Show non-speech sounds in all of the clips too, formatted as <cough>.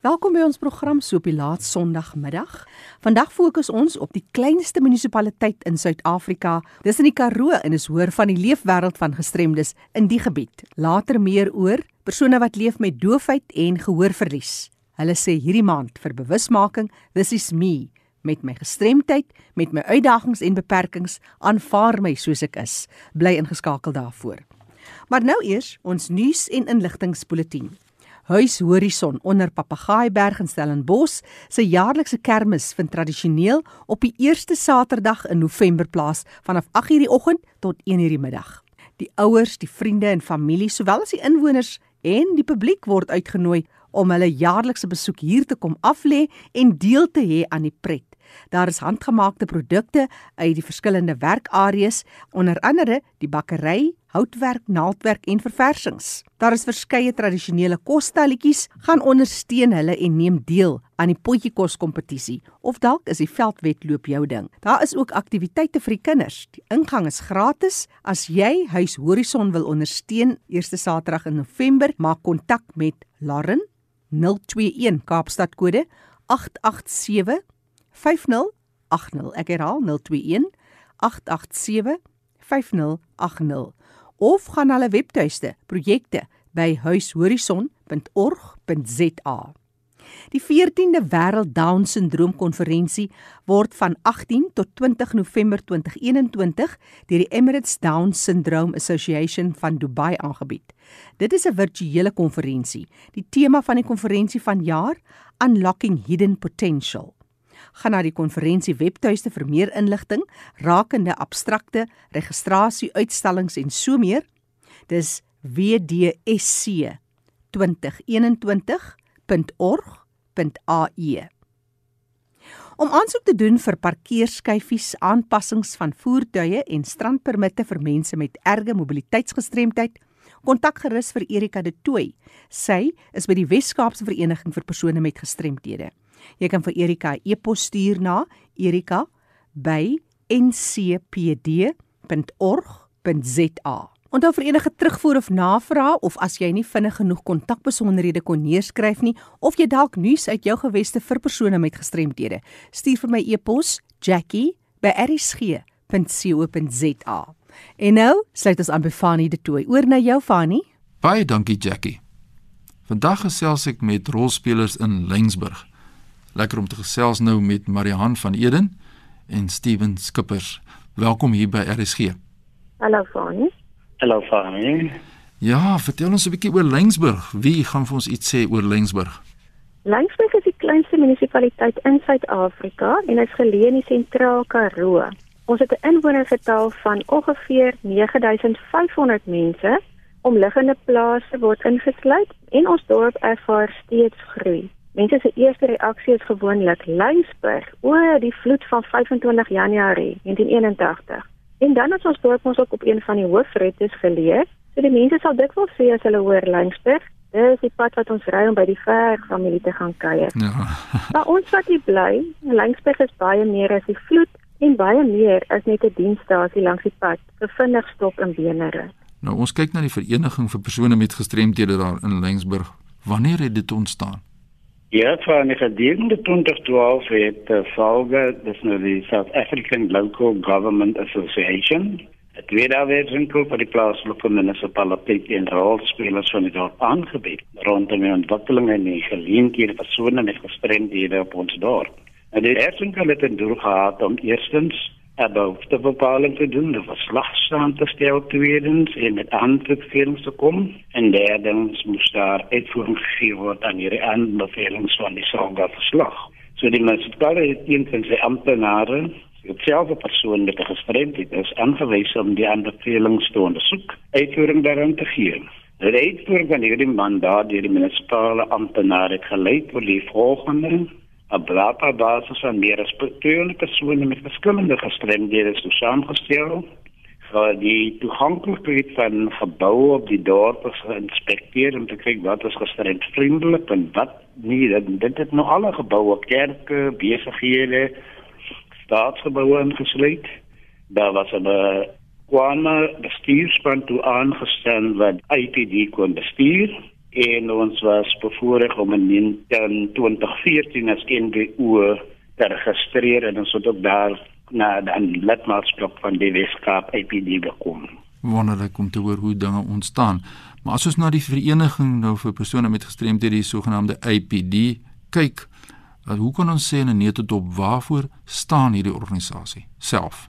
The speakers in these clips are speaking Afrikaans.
Welkom by ons program so op die laat Sondagmiddag. Vandag fokus ons op die kleinste munisipaliteit in Suid-Afrika. Dis in die Karoo en is hoor van die leefwêreld van gestremdes in die gebied. Later meer oor persone wat leef met doofheid en gehoorverlies. Hulle sê hierdie maand vir bewusmaking, this is me met my gestremdheid, met my uitdagings en beperkings, aanvaar my soos ek is. Bly ingeskakel daarvoor. Maar nou eers ons nuus en inligtingspulsatie. Huis Horison onder Papagaaiberg in Stellenbosch se jaarlikse kermis vind tradisioneel op die eerste Saterdag in November plaas vanaf 8:00 die oggend tot 1:00 die middag. Die ouers, die vriende en familie, sowel as die inwoners en die publiek word uitgenooi om hulle jaarlikse besoek hier te kom aflê en deel te hê aan die pret. Daar is handgemaakte produkte uit die verskillende werkareas, onder andere die bakkery, houtwerk, naaldwerk en verversings. Daar is verskeie tradisionele kostalletjies, gaan ondersteun hulle en neem deel aan die potjiekos kompetisie of dalk is die veldwedloop jou ding. Daar is ook aktiwiteite vir die kinders. Die ingang is gratis. As jy Huis Horison wil ondersteun, eerste Saterdag in November, maak kontak met Lauren 021 Kaapstad kode 887 5080. Ek herhaal 021 887 5080 of gaan hulle webtuiste projekte by huishorison.org.za. Die 14de Wêreld Down Syndroom Konferensie word van 18 tot 20 November 2021 deur die Emirates Down Syndrome Association van Dubai aangebied. Dit is 'n virtuele konferensie. Die tema van die konferensie vanjaar: Unlocking Hidden Potential gaan na die konferensie webtuiste vir meer inligting rakende abstrakte registrasie uitstallings en so meer. Dis wdsc2021.org.au. Om aansoek te doen vir parkeerskyfies, aanpassings van voertuie en strandpermitte vir mense met erge mobiliteitsgestremdheid, kontak gerus vir Erika de Tooy. Sy is by die Wes-Kaapse Vereniging vir persone met gestremthede. Jy kan vir Erika 'n e-pos stuur na erika@ncpd.org.za. Onthou vir enige terugvoer of navraag of as jy nie vinnig genoeg kontakbesonderhede kon neerskryf nie of jy dalk nuus uit jou geweste vir persone met gestremdhede, stuur vir my e-pos jackie@rsg.co.za. En nou sluit ons aan by Fanie de Tooy. Oor na jou Fanie. Baie dankie Jackie. Vandag gesels ek met rolspelers in Lensburg. Lekker om te gesels nou met Marihan van Eden en Steven Skippers. Welkom hier by RSG. Hallo Fani. Hallo Fani. Ja, vertel ons 'n bietjie oor Lensburg. Wie gaan vir ons iets sê oor Lensburg? Lensburg is die kleinste munisipaliteit in Suid-Afrika en is geleë in die sentraal Karoo. Ons het 'n inwonergetal van ongeveer 9500 mense. Omliggende plase word ingesluit en ons dorp ervaar steeds groei. Mense se eerste reaksie is gewoonlik Lynsburg oor die vloed van 25 Januarie 1981. En dan het ons dorp ons ook op een van die hoofroetes geleer. So die mense sal dikwels sê as hulle hoor Lynsburg, dis die pad wat ons ry om by die ver familie te gaan kuier. Ja. <laughs> maar ons wat hier bly, Lynsburg is baie meer as die vloed en baie meer as net 'n dienstasie langs die pad, bevindig stop in Benere. Nou ons kyk na die vereniging vir persone met gestremthede daar in Lynsburg. Wanneer het dit ontstaan? Ja, van die gedurende 2012 het uh, Valga, dis nou die South African Local Government Association, het weer daar weer winkel vir die plaaslike munisipaliteit en rolspelers van die dorp aangebied rondom die ontwikkeling en die geleenthede vir persone met gestremdhede op ons dorp. En die eerste winkel het 'n doel gehad om eerstens about the bepaling te doen, de verslagstand te stellen tweedens en met aanbevelings te komen. En derdens moest daar uitvoering gegeven worden aan die aanbevelings van die Salga verslag. Zo so die municipale het een van zijn ambtenaren, hetzelfde persoon met de gestremdheid is, aangewezen om die aanbevelings te onderzoeken, uitvoering daaraan te geven. De uitvoering van hierdie mandaat die munisipale amptenaar het gelei tot die volgende 'n brapa basis van meer as 200 persone met verskillende gestremdhede is saamgestel vir die toeganklikheid van geboue op die dorp geïnspekteer om te kyk wat is gestremdvriendelik en wat nie. Dit dit het nou alle geboue kerke besighede staatsgeboue ingesluit. Daar was 'n kwame bestuurspan toe aangestel wat IPD kon bestuur en ons was bevoorreg om in 2014 as NGO te registreer en ons het ook daar na dan lidmaatskap van die Weskaap IPD gekom. Wonderlik om te hoor hoe dinge ontstaan. Maar as ons na die vereniging nou vir persone met gestremdhede, die sogenaamde IPD, kyk, hoe kan ons sê in 'n neutedop waarvoor staan hierdie organisasie self?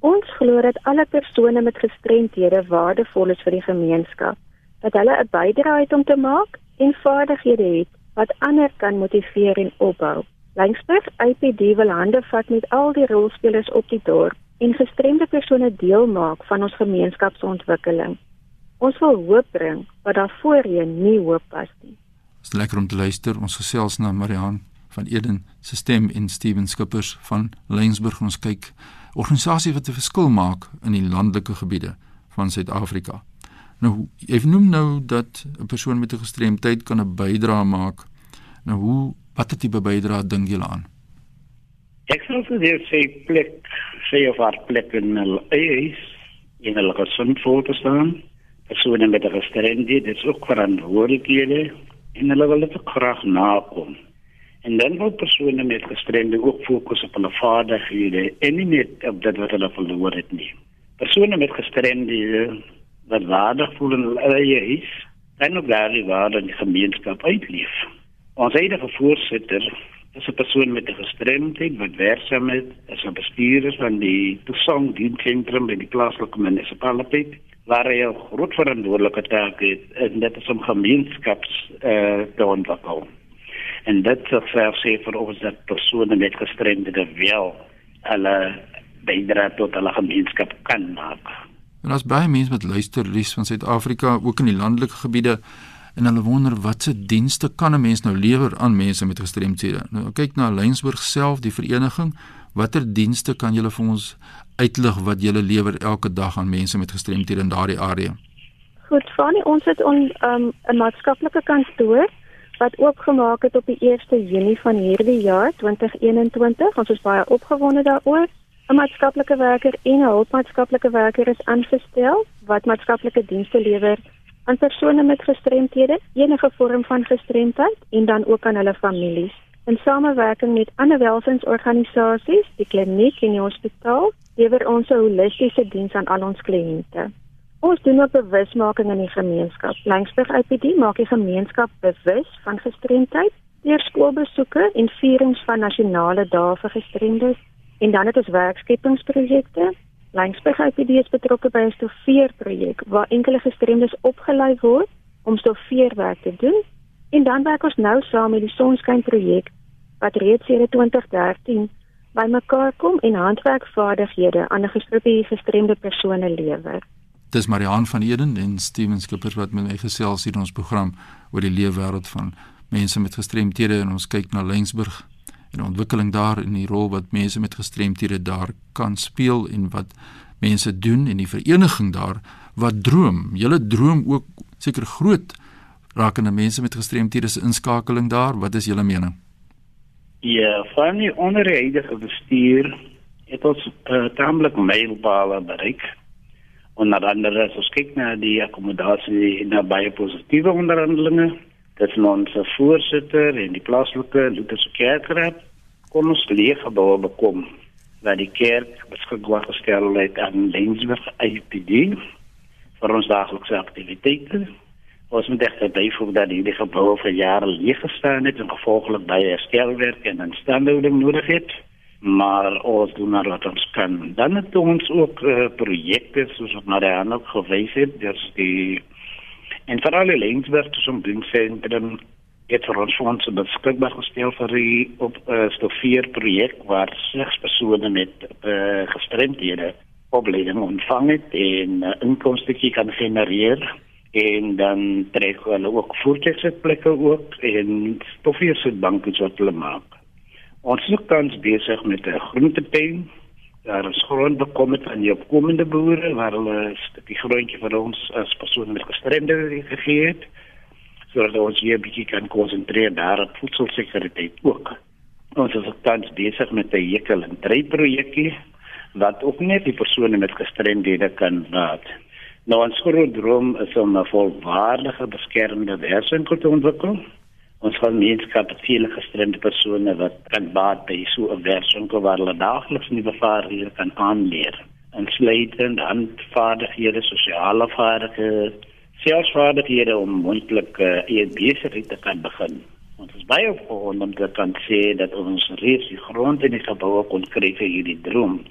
Ons glo dat alle persone met gestremdhede waardevol is vir die gemeenskap, dat hulle 'n bydrae het om te maak en vaardighede het wat ander kan motiveer en opbou. Langsburg IPD wil hande vat met al die rolspelers op die dorp en gestremde persone deel maak van ons gemeenskapsontwikkeling. Ons wil hoop bring wat daar voorheen nie hoop was nie. Dit is lekker om te luister. Ons gesels na Marihan van Eden se stem in Steven Skippers van Lensburg ons kyk organisasie wat 'n verskil maak in die landelike gebiede van Suid-Afrika. Nou, jy noem nou dat 'n persoon met 'n gestremdheid kan 'n bydrae maak. Nou hoe watter tipe bydrae dink julle aan? Ek sê plek sê of haar plek in hulle eis in hulle gesond voor te staan. Persone met 'n gestremdheid, dit is ook verantwoordelikhede en hulle wil dit graag nakom. En dan wil persone met gestremdheid ook fokus op hulle vaardighede en nie net op dit wat hulle verloor het nie. Persone met gestremdhede wat waardig voel in hulle eis, en ook daar die waarde in die gemeenskap uitleef. Ons huidige voorsitter is 'n persoon met 'n gestremdheid wat werksaam is as 'n bestuurder van die Tusong Diensentrum by die plaaslike munisipaliteit waar hy 'n groot verantwoordelike taak het en dit is om gemeenskaps eh uh, te ontwikkel. En dit sou sê vir ons dat persone met gestremdhede wel hulle bydra tot hulle gemeenskap kan maak. En as baie mense met luisterlies van Suid-Afrika ook in die landelike gebiede en hulle wonder watse dienste kan 'n mens nou lewer aan mense met gestremthede. Nou kyk na Lensburg self, die vereniging, watter dienste kan julle vir ons uitlig wat julle lewer elke dag aan mense met gestremthede in daardie area? Goed, Fanny, ons het 'n um, 'n maatskaplike kantoor wat oopgemaak het op die 1 Junie van hierdie jaar 2021. Ons is baie opgewonde daaroor. 'n Maatskaplike werker en 'n hulpmaatskaplike werker is aangestel wat maatskaplike dienste lewer aan persone met gestremthede, enige vorm van gestremdheid en dan ook aan hulle families. In samewerking met ander welsynsorganisasies, die kliniek en die hospitaal, lewer ons 'n holistiese diens aan al ons kliënte. Ons doen ook bewusmaking in die gemeenskap. Langsburg IPD maak die gemeenskap bewus van gestremdheid deur skoolbesoeke en vierings van nasionale dae vir gestremdes en dan het ons werkskepingsprojekte. Langsburg IPD is betrokke by 'n stofveerprojek waar enkele gestremdes opgelei word om stofveerwerk te doen. En dan werk ons nou saam met die Sonskyn projek wat reeds sedert 2013 bymekaar kom en handwerkvaardighede aan 'n gestremde gestremde persone lewer. Dis Marian van Eden en Steven Skippers wat met my gesels hier in ons program oor die leefwêreld van mense met gestremthede en ons kyk na Lensburg en ontwikkeling daar in die rol wat mense met gestremthede daar kan speel en wat mense doen en die vereniging daar wat droom. Julle droom ook seker groot rakende mense met gestremthede se inskakeling daar. Wat is julle mening? Ja, van die onderhoudige bestuur het ons uh, tamelik mylpale bereik. En na andere as ons kyk na die akkommodasie na baie positiewe onderhandelinge dat ons voorsitter en die plaaslike Lutherse kerkraad kon ons leefgebou bekom waar die kerk beskikbaar gestel het aan Lensburg IPD vir ons daaglikse aktiwiteite. Ons moet echt bijvoegen dat die gebouw voor jaren leeg gestaan heeft en gevolgelijk bij herstelwerk en instandhouding nodig heeft. Maar ons doen maar wat ons kan. Dan het ons ook uh, projecten, zoals ik naar de ook geweest heb. Dus die En vooral in Lensburg, dus een dienstcentrum, het vir ons fondse beskikbaar gestel vir die op uh, stofeer projek waar slegs persone met uh, gestremdhede opleiding ontvang het en uh, inkomste kan genereer en dan trek hulle ook voertuigsetplekke ook en stofeer se banke wat hulle maak. Ons is tans besig met 'n groentetuin daar is grond bekom het aan die opkomende boere waar hulle die grondjie vir ons as persone met gestremdhede gegee het sodat ons hier 'n bietjie kan konsentreer daar op voedselsekuriteit ook. Ons is tans besig met 'n hekel en drie projekkie wat ook net die persone met gestremdhede kan raad. Nou ons groot droom is om 'n volwaardige beskermde werkswinkel te ontwikkel. Ons gemeenskap het vele gestremde persone wat kan baat by so 'n werkswinkel waar hulle daagliks nuwe vaardighede kan aanleer. Insluitend handvaardighede, sosiale vaardighede, selfvaardighede om mondelik uh, eie besigheid te kan begin. Ons is baie opgewonde om te kan sê dat ons reeds die grond in die gebou kon kry vir hierdie droom.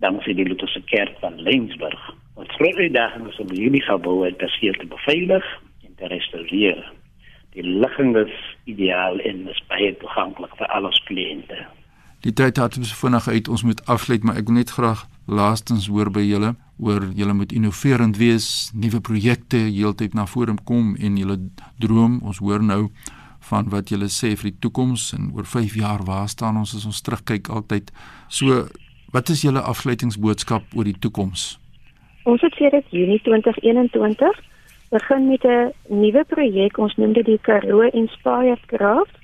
Dankse die Lutherse Kerk van Lensburg. Ons groot uitdaging is om hierdie geboue te seker te beveilig en te restaureer. Die ligging is ideaal en is baie toeganklik vir al ons kliënte. Die tyd het ons vinnig uit. Ons moet afsluit, maar ek wil net graag laastens hoor by julle oor julle moet innoverend wees, nuwe projekte heeltyd na vore kom en julle droom. Ons hoor nou van wat julle sê vir die toekoms en oor 5 jaar waar staan ons as ons terugkyk altyd. So, wat is julle afsluitingsboodskap oor die toekoms? Ons het sedert Junie 2021 begin met 'n nuwe projek. Ons noem dit die Karoo Inspired Craft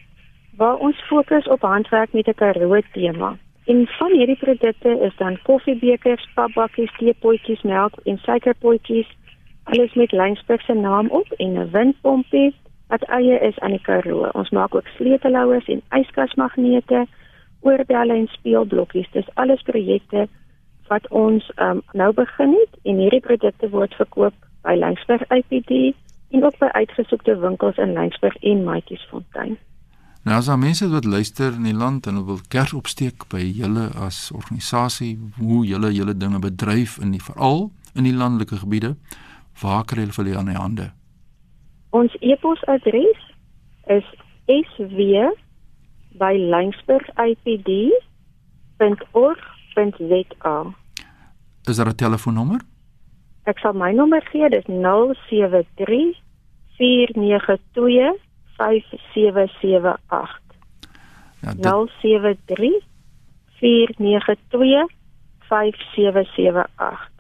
waar ons fokus op handwerk met 'n Karoo tema. En van hierdie produkte is dan koffiebekers, papbakkies, teepotjies, melk en suikerpotjies, alles met Lynsburg se naam op en 'n windpompie wat eie is aan die Karoo. Ons maak ook sleutelhouers en yskasmagnete, oorbelle en speelblokkies. Dis alles projekte wat ons um, nou begin het en hierdie produkte word verkoop by Lyngsburg IPD en ook by uitgesoekte winkels in Lyngsburg en Maatjiesfontein. Nou as daar mense wat luister in die land en wil kers opsteek by julle as organisasie, hoe julle julle dinge bedryf in die veral in die landelike gebiede, waar kry hulle vir aan die hande? Ons e-posadres is sw by lyngsburgipd.org www.rsg.za. Is daar 'n telefoonnommer? Ek sal my nommer gee, dis 073 492 5778. Ja, dit... 073 492 5778.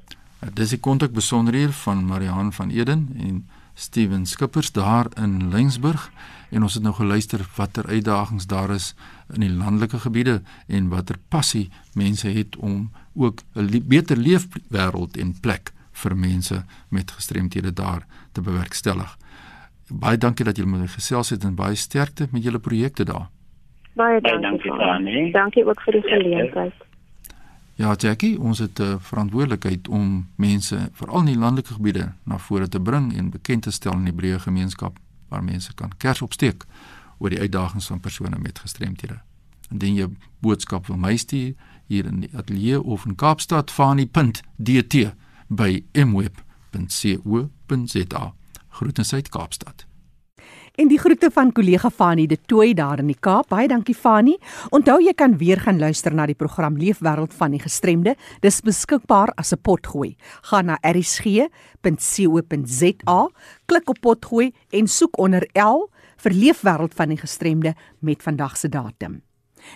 Dis die kontakbesonderhede van Marihan van Eden en Steven Skippers daar in Lensburg en ons het nou geluister watter uitdagings daar is in die landelike gebiede en watter passie mense het om ook 'n beter leefwêreld en plek vir mense met gestremthede daar te bewerkstellig. Baie dankie dat julle met my gesels het en baie sterkte met julle projekte daar. Baie dankie. Dankie, dankie ook vir die geleentheid. Ja, Jackie, ons het 'n uh, verantwoordelikheid om mense veral in die landelike gebiede na vore te bring en bekend te stel in die breë gemeenskap waar mense kan kers opsteek oor die uitdagings van persone met gestremthede. Indien jy boodskap wil my stuur hier in die ateljee of in Kaapstad fani.dt by mweb.co.za. Groete uit Kaapstad. En die groete van kollega Fani de Tooi daar in die Kaap. Baie dankie Fani. Onthou jy kan weer gaan luister na die program Leefwêreld van die Gestremde. Dis beskikbaar as 'n potgooi. Gaan na erisg.co.za, klik op potgooi en soek onder L vir Leefwêreld van die Gestremde met vandag se datum.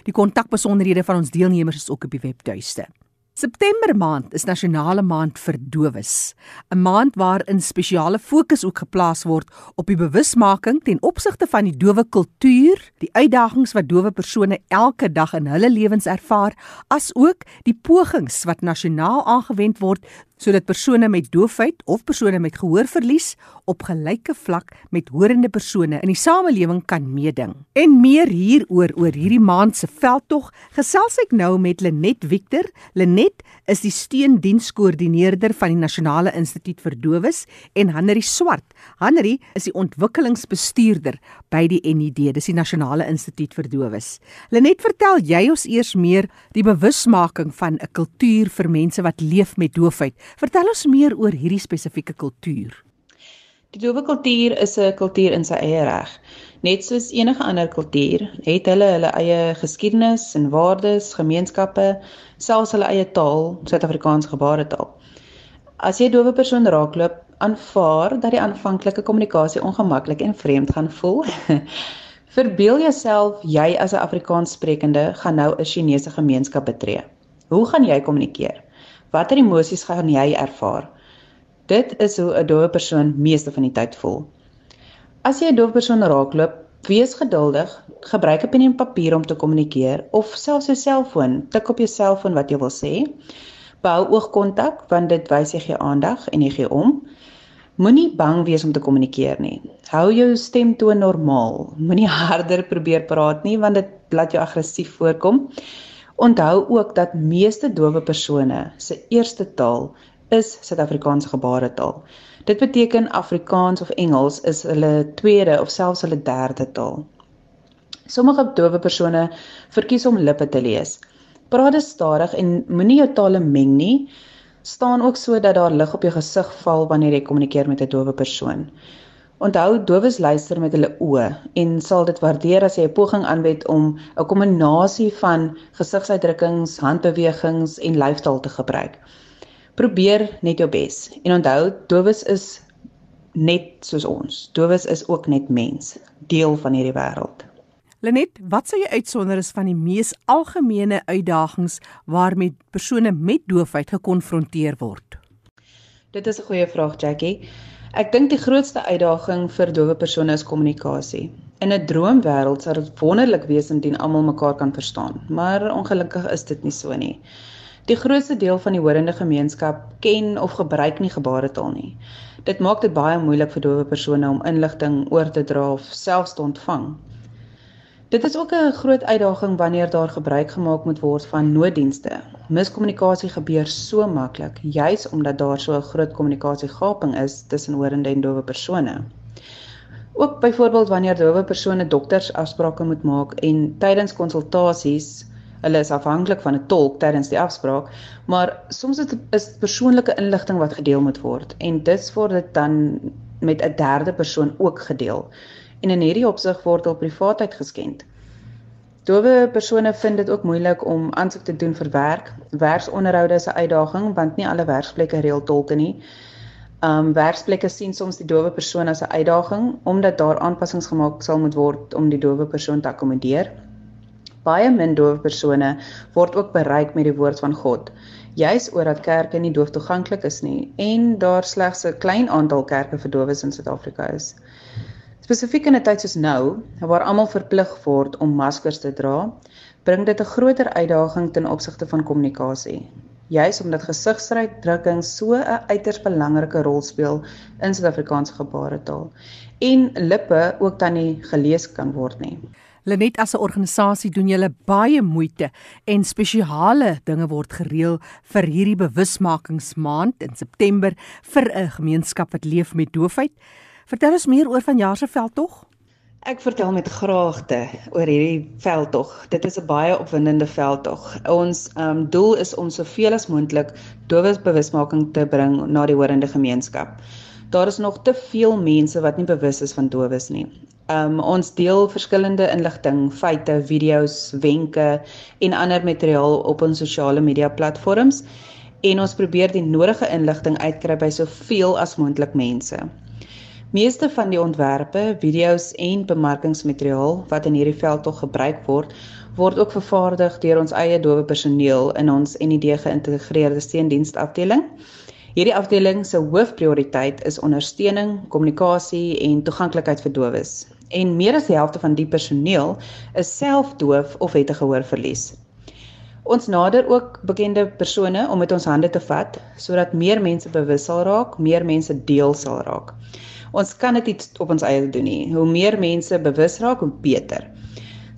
Die kontakbesonderhede van ons deelnemers is ook op die webtuiste. September maand is nasionale maand vir dowes, 'n maand waarin spesiale fokus ook geplaas word op die bewusmaking ten opsigte van die dowe kultuur, die uitdagings wat dowe persone elke dag in hulle lewens ervaar, asook die pogings wat nasionaal aangewend word sodat persone met doofheid of persone met gehoorverlies op gelyke vlak met horende persone in die samelewing kan meeding. En meer hieroor oor hierdie maand se veldtog gesels ek nou met Lenet Victor. Lenet is die steundienskoördineerder van die Nasionale Instituut vir Dowes en Hanri Swart. Hanri is die ontwikkelingsbestuurder by die NID, dis die Nasionale Instituut vir Dowes. Lenet, vertel jy ons eers meer die bewusmaking van 'n kultuur vir mense wat leef met doofheid. Vertel ons meer oor hierdie spesifieke kultuur. Die dowe kultuur is 'n kultuur in sy eie reg. Net soos enige ander kultuur het hulle hulle eie geskiedenis en waardes, gemeenskappe, selfs hulle eie taal, Suid-Afrikaans gebaretaal. As jy 'n dowe persoon raakloop, aanvaar dat die aanvanklike kommunikasie ongemaklik en vreemd gaan voel. <laughs> Verbeel jouself jy as 'n Afrikaanssprekende gaan nou 'n Chinese gemeenskap betree. Hoe gaan jy kommunikeer? Watter emosies gaan jy ervaar? Dit is hoe 'n doewe persoon meeste van die tyd voel. As jy 'n doewe persoon raakloop, wees geduldig, gebruik 'n pen en papier om te kommunikeer of selfs jou selfoon, tik op jou selfoon wat jy wil sê. Bou oogkontak want dit wys jy gee aandag en jy gee om. Moenie bang wees om te kommunikeer nie. Hou jou stemtoon normaal. Moenie <laughs> harder probeer praat nie want dit laat jou aggressief voorkom. Onthou ook dat meeste dowe persone se eerste taal is Suid-Afrikaanse gebaretaal. Dit beteken Afrikaans of Engels is hulle tweede of selfs hulle derde taal. Sommige dowe persone verkies om lippe te lees. Praat dit stadig en moenie jou tale meng nie. Staan ook so dat daar lig op jou gesig val wanneer jy kommunikeer met 'n dowe persoon. Onthou dowes luister met hulle oë en sal dit waardeer as jy 'n poging aanwend om 'n kombinasie van gesigsuitdrukkings, handbewegings en lyfstaal te gebruik. Probeer net jou bes en onthou dowes is net soos ons. Dowes is ook net mens, deel van hierdie wêreld. Lenet, wat sou jy uitsonder is van die mees algemene uitdagings waarmee persone met doofheid gekonfronteer word? Dit is 'n goeie vraag, Jackie. Ek dink die grootste uitdaging vir dowe persone is kommunikasie. In 'n droomwêreld sou dit wonderlik wees indien almal mekaar kan verstaan, maar ongelukkig is dit nie so nie. Die grootste deel van die horende gemeenskap ken of gebruik nie gebaretaal nie. Dit maak dit baie moeilik vir dowe persone om inligting oor te dra of selfs te ontvang. Dit is ook 'n groot uitdaging wanneer daar gebruik gemaak moet word van nooddienste. Miskommunikasie gebeur so maklik, juis omdat daar so 'n groot kommunikasiegaping is tussen horende en dowe persone. Ook byvoorbeeld wanneer dowe persone doktersafsprake moet maak en tydens konsultasies, hulle is afhanklik van 'n tolk tydens die afspraak, maar soms is dit persoonlike inligting wat gedeel moet word en dit word dit dan met 'n derde persoon ook gedeel en in hierdie opsig word hul privaatheid geskend. Dowe persone vind dit ook moeilik om aansoek te doen vir werk. Werksonderhoude is 'n uitdaging want nie alle werksplekke reël tolke nie. Um werksplekke sien soms die dowe persoon as 'n uitdaging omdat daar aanpassings gemaak sal moet word om die dowe persoon te akkommodeer. Baie min dowe persone word ook bereik met die woord van God. Juis omdat kerke nie dooftoeganklik is nie en daar slegs 'n klein aantal kerke vir dowes in Suid-Afrika is. Spesifiek in 'n tyd soos nou, waar almal verplig word om maskers te dra, bring dit 'n groter uitdaging ten opsigte van kommunikasie. Juis omdat gesigsuitdrukking so 'n uiters belangrike rol speel in Suid-Afrikaanse gebaretaal en lippe ook dan nie gelees kan word nie. Lenet as 'n organisasie doen julle baie moeite en spesiale dinge word gereël vir hierdie bewusmakingsmaand in September vir 'n gemeenskap wat leef met doofheid. Vertel ons meer oor vanjaar se veldtog. Ek vertel met graagte oor hierdie veldtog. Dit is 'n baie opwindende veldtog. Ons um, doel is om soveel as moontlik dowes bewusmaking te bring na die horende gemeenskap. Daar is nog te veel mense wat nie bewus is van dowes nie. Um ons deel verskillende inligting, feite, video's, wenke en ander materiaal op ons sosiale media platforms en ons probeer die nodige inligting uitkry by soveel as moontlik mense. Meeste van die ontwerpe, video's en bemarkingsmateriaal wat in hierdie veldtog gebruik word, word ook vervaardig deur ons eie dowe personeel in ons NID geïntegreerde steundienstafdeling. Hierdie afdeling se hoofprioriteit is ondersteuning, kommunikasie en toeganklikheid vir dowes. En meer as die helfte van die personeel is self doof of het 'n gehoorverlies. Ons nader ook bekende persone om met ons hande te vat sodat meer mense bewus sal raak, meer mense deel sal raak. Ons kan dit iets op ons eie doen nie. Hoe meer mense bewus raak, hoe beter.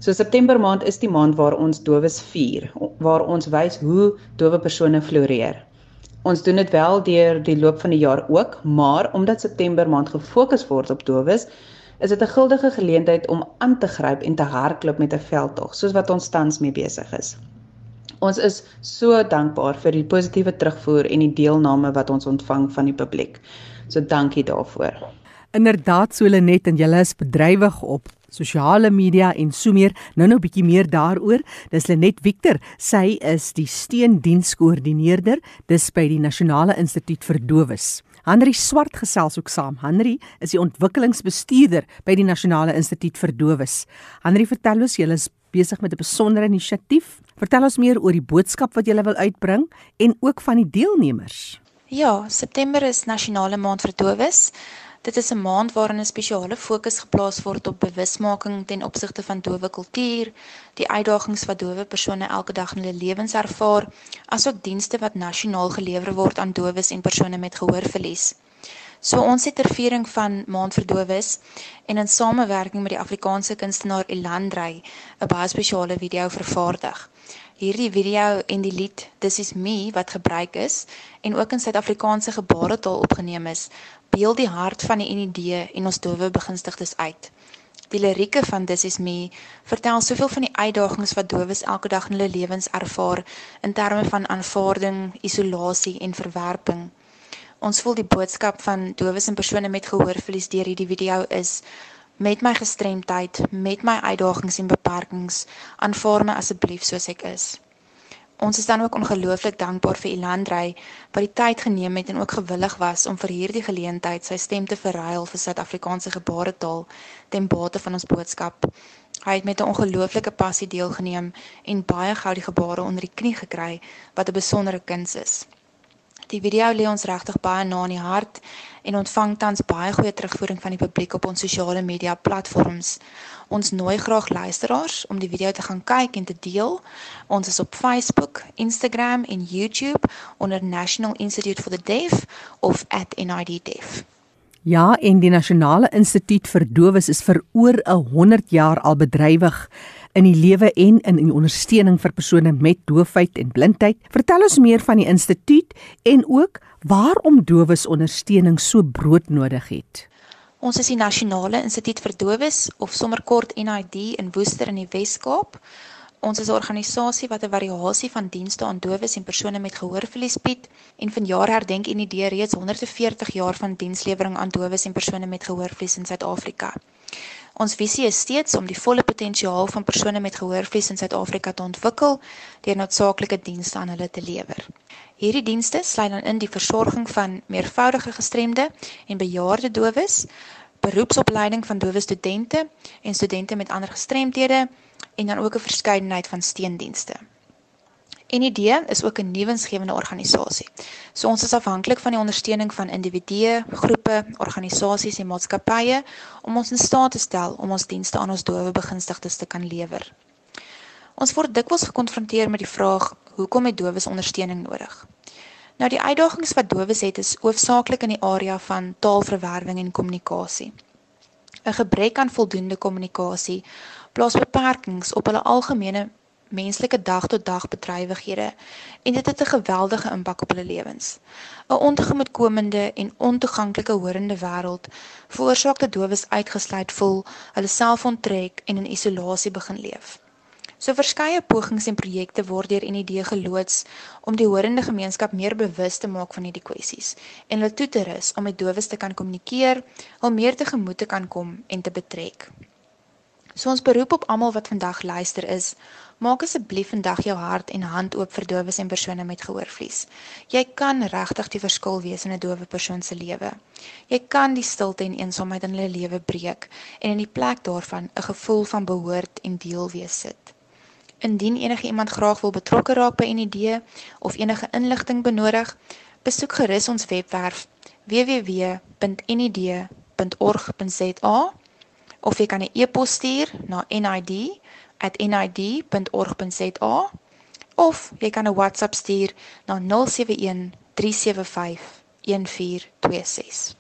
So September maand is die maand waar ons dowes vier, waar ons wys hoe dowe persone floreer. Ons doen dit wel deur die loop van die jaar ook, maar omdat September maand gefokus word op dowes, is dit 'n guldige geleentheid om aan te gryp en te hardloop met 'n veldtog, soos wat ons tans mee besig is. Ons is so dankbaar vir die positiewe terugvoer en die deelname wat ons ontvang van die publiek. So dankie daarvoor. Inderdaad so Lenet en julle is bedrywig op sosiale media en so meer. Nou nou bietjie meer daaroor. Dis Lenet Victor. Sy is die steendienskoördineerder dis by die Nasionale Instituut vir Dowes. Henry Swart gesels ook saam. Henry is die ontwikkelingsbestuurder by die Nasionale Instituut vir Dowes. Henry, vertel ons julle is besig met 'n besondere inisiatief. Vertel ons meer oor die boodskap wat julle wil uitbring en ook van die deelnemers. Ja, September is nasionale maand vir dowes. Dit is 'n maand waarin 'n spesiale fokus geplaas word op bewusmaking ten opsigte van dowe kultuur, die uitdagings wat dowe persone elke dag in hulle lewens ervaar, asook dienste wat nasionaal gelewer word aan dowes en persone met gehoorverlies. So ons het ter viering van Maand vir Dowes en in samewerking met die Afrikaanse kunstenaar Elandrey 'n baie spesiale video vervaardig. Hierdie video en die lied This is me wat gebruik is en ook in Suid-Afrikaanse gebaretaal opgeneem is, beeld die hart van die NID en ons dowe begunstigdes uit. Die lirieke van This is me vertel soveel van die uitdagings wat dowes elke dag in hulle lewens ervaar in terme van aanvaarding, isolasie en verwerping. Ons voel die boodskap van dowes en persone met gehoorverlies deur hierdie video is met my gestremdheid, met my uitdagings en beperkings, aanvaar my asseblief soos ek is. Ons is dan ook ongelooflik dankbaar vir Elandrey wat die tyd geneem het en ook gewillig was om vir hierdie geleentheid sy stem te verruil vir Suid-Afrikaanse gebaretaal ten bate van ons boodskap. Hy het met 'n ongelooflike passie deelgeneem en baie gou die gebare onder die knie gekry wat 'n besondere kuns is. Die video lê ons regtig baie na in die hart en ontvang tans baie goeie terugvoering van die publiek op ons sosiale media platforms. Ons nooi graag luisteraars om die video te gaan kyk en te deel. Ons is op Facebook, Instagram en YouTube onder National Institute for the Deaf of @niddeaf. Ja, en die Nasionale Instituut vir Dowes is vir oor 'n 100 jaar al bedrywig in die lewe en in die ondersteuning vir persone met doofheid en blindheid. Vertel ons meer van die instituut en ook waarom dowes ondersteuning so broodnodig het. Ons is die Nasionale Instituut vir Dowes of sommer kort NID in Woester in die Wes-Kaap. Ons is 'n organisasie wat 'n variasie van dienste aan dowes en persone met gehoorverlies bied en vanjaar herdenk NID reeds 140 jaar van dienslewering aan dowes en persone met gehoorverlies in Suid-Afrika. Ons visie is steeds om die volle potensiaal van persone met gehoorverlies in Suid-Afrika te ontwikkel deur noodsaaklike dienste aan hulle te lewer. Hierdie dienste sluit dan in die versorging van meervoudige gestremde en bejaarde dowes, beroepsopleiding van dowe studente en studente met ander gestremdhede en dan ook 'n verskeidenheid van steundienste. NID is ook 'n nuwensgewende organisasie. So ons is afhanklik van die ondersteuning van individue, groepe, organisasies en maatskappye om ons in staat te stel om ons dienste aan ons dowe begunstigdes te kan lewer. Ons word dikwels gekonfronteer met die vraag: hoekom het dowes ondersteuning nodig? Nou die uitdagings wat dowes het is hoofsaaklik in die area van taalverwerwing en kommunikasie. 'n Gebrek aan voldoende kommunikasie plaas beperkings op hulle algemene menslike dag-tot-dag bedrywighede en dit het 'n geweldige impak op hulle lewens. 'n Ontegemoetkomende en ontoeganklike horende wêreld veroorsaak dat dowes uitgesluit voel, hulle self onttrek en in isolasie begin leef. So verskeie pogings en projekte word deur NID geloods om die horende gemeenskap meer bewus te maak van hierdie kwessies en hulle toe te rus om met dowes te kan kommunikeer, hul meer te gemoed te kan kom en te betrek. So ons beroep op almal wat vandag luister is, maak asseblief vandag jou hart en hand oop vir dowes en persone met gehoorverlies. Jy kan regtig die verskil wees in 'n dowe persoon se lewe. Jy kan die stilte en eensaamheid in hulle lewe breek en in die plek daarvan 'n gevoel van behoort en deel wees sit. Indien enige iemand graag wil betrokke raak by NID of enige inligting benodig, besoek gerus ons webwerf www.nid.org.za of jy kan 'n e-pos stuur na nid@nid.org.za of jy kan 'n WhatsApp stuur na 071 375 1426.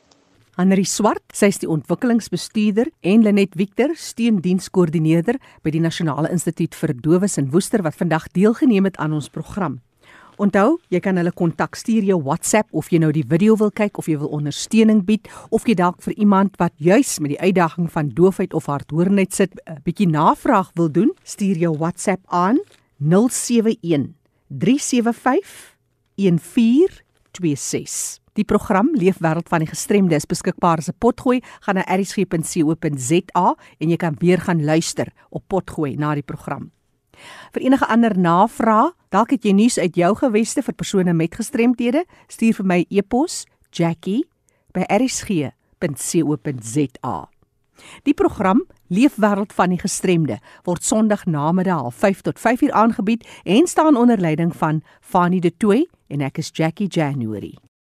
Anri Swart, sy is die ontwikkelingsbestuurder en Lenet Victor, steundienskoördineerder by die Nasionale Instituut vir Dowes in Woester wat vandag deelgeneem het aan ons program. Onthou, jy kan hulle kontak stuur jou WhatsApp of jy nou die video wil kyk of jy wil ondersteuning bied of jy dalk vir iemand wat juis met die uitdaging van doofheid of hardhoorendheid sit 'n bietjie navraag wil doen, stuur jou WhatsApp aan 071 375 1426. Die program Leefwêreld van die Gestremde is beskikbaar as 'n potgooi gaan na erisg.co.za en jy kan weer gaan luister op potgooi na die program. Vir enige ander navrae, dalk het jy nuus uit jou geweste vir persone met gestremdhede, stuur vir my e-pos jackie@erisg.co.za. Die program Leefwêreld van die Gestremde word Sondag namiddag 5 tot 5 uur aangebied en staan onder leiding van Fanie De Tooy en ek is Jackie January.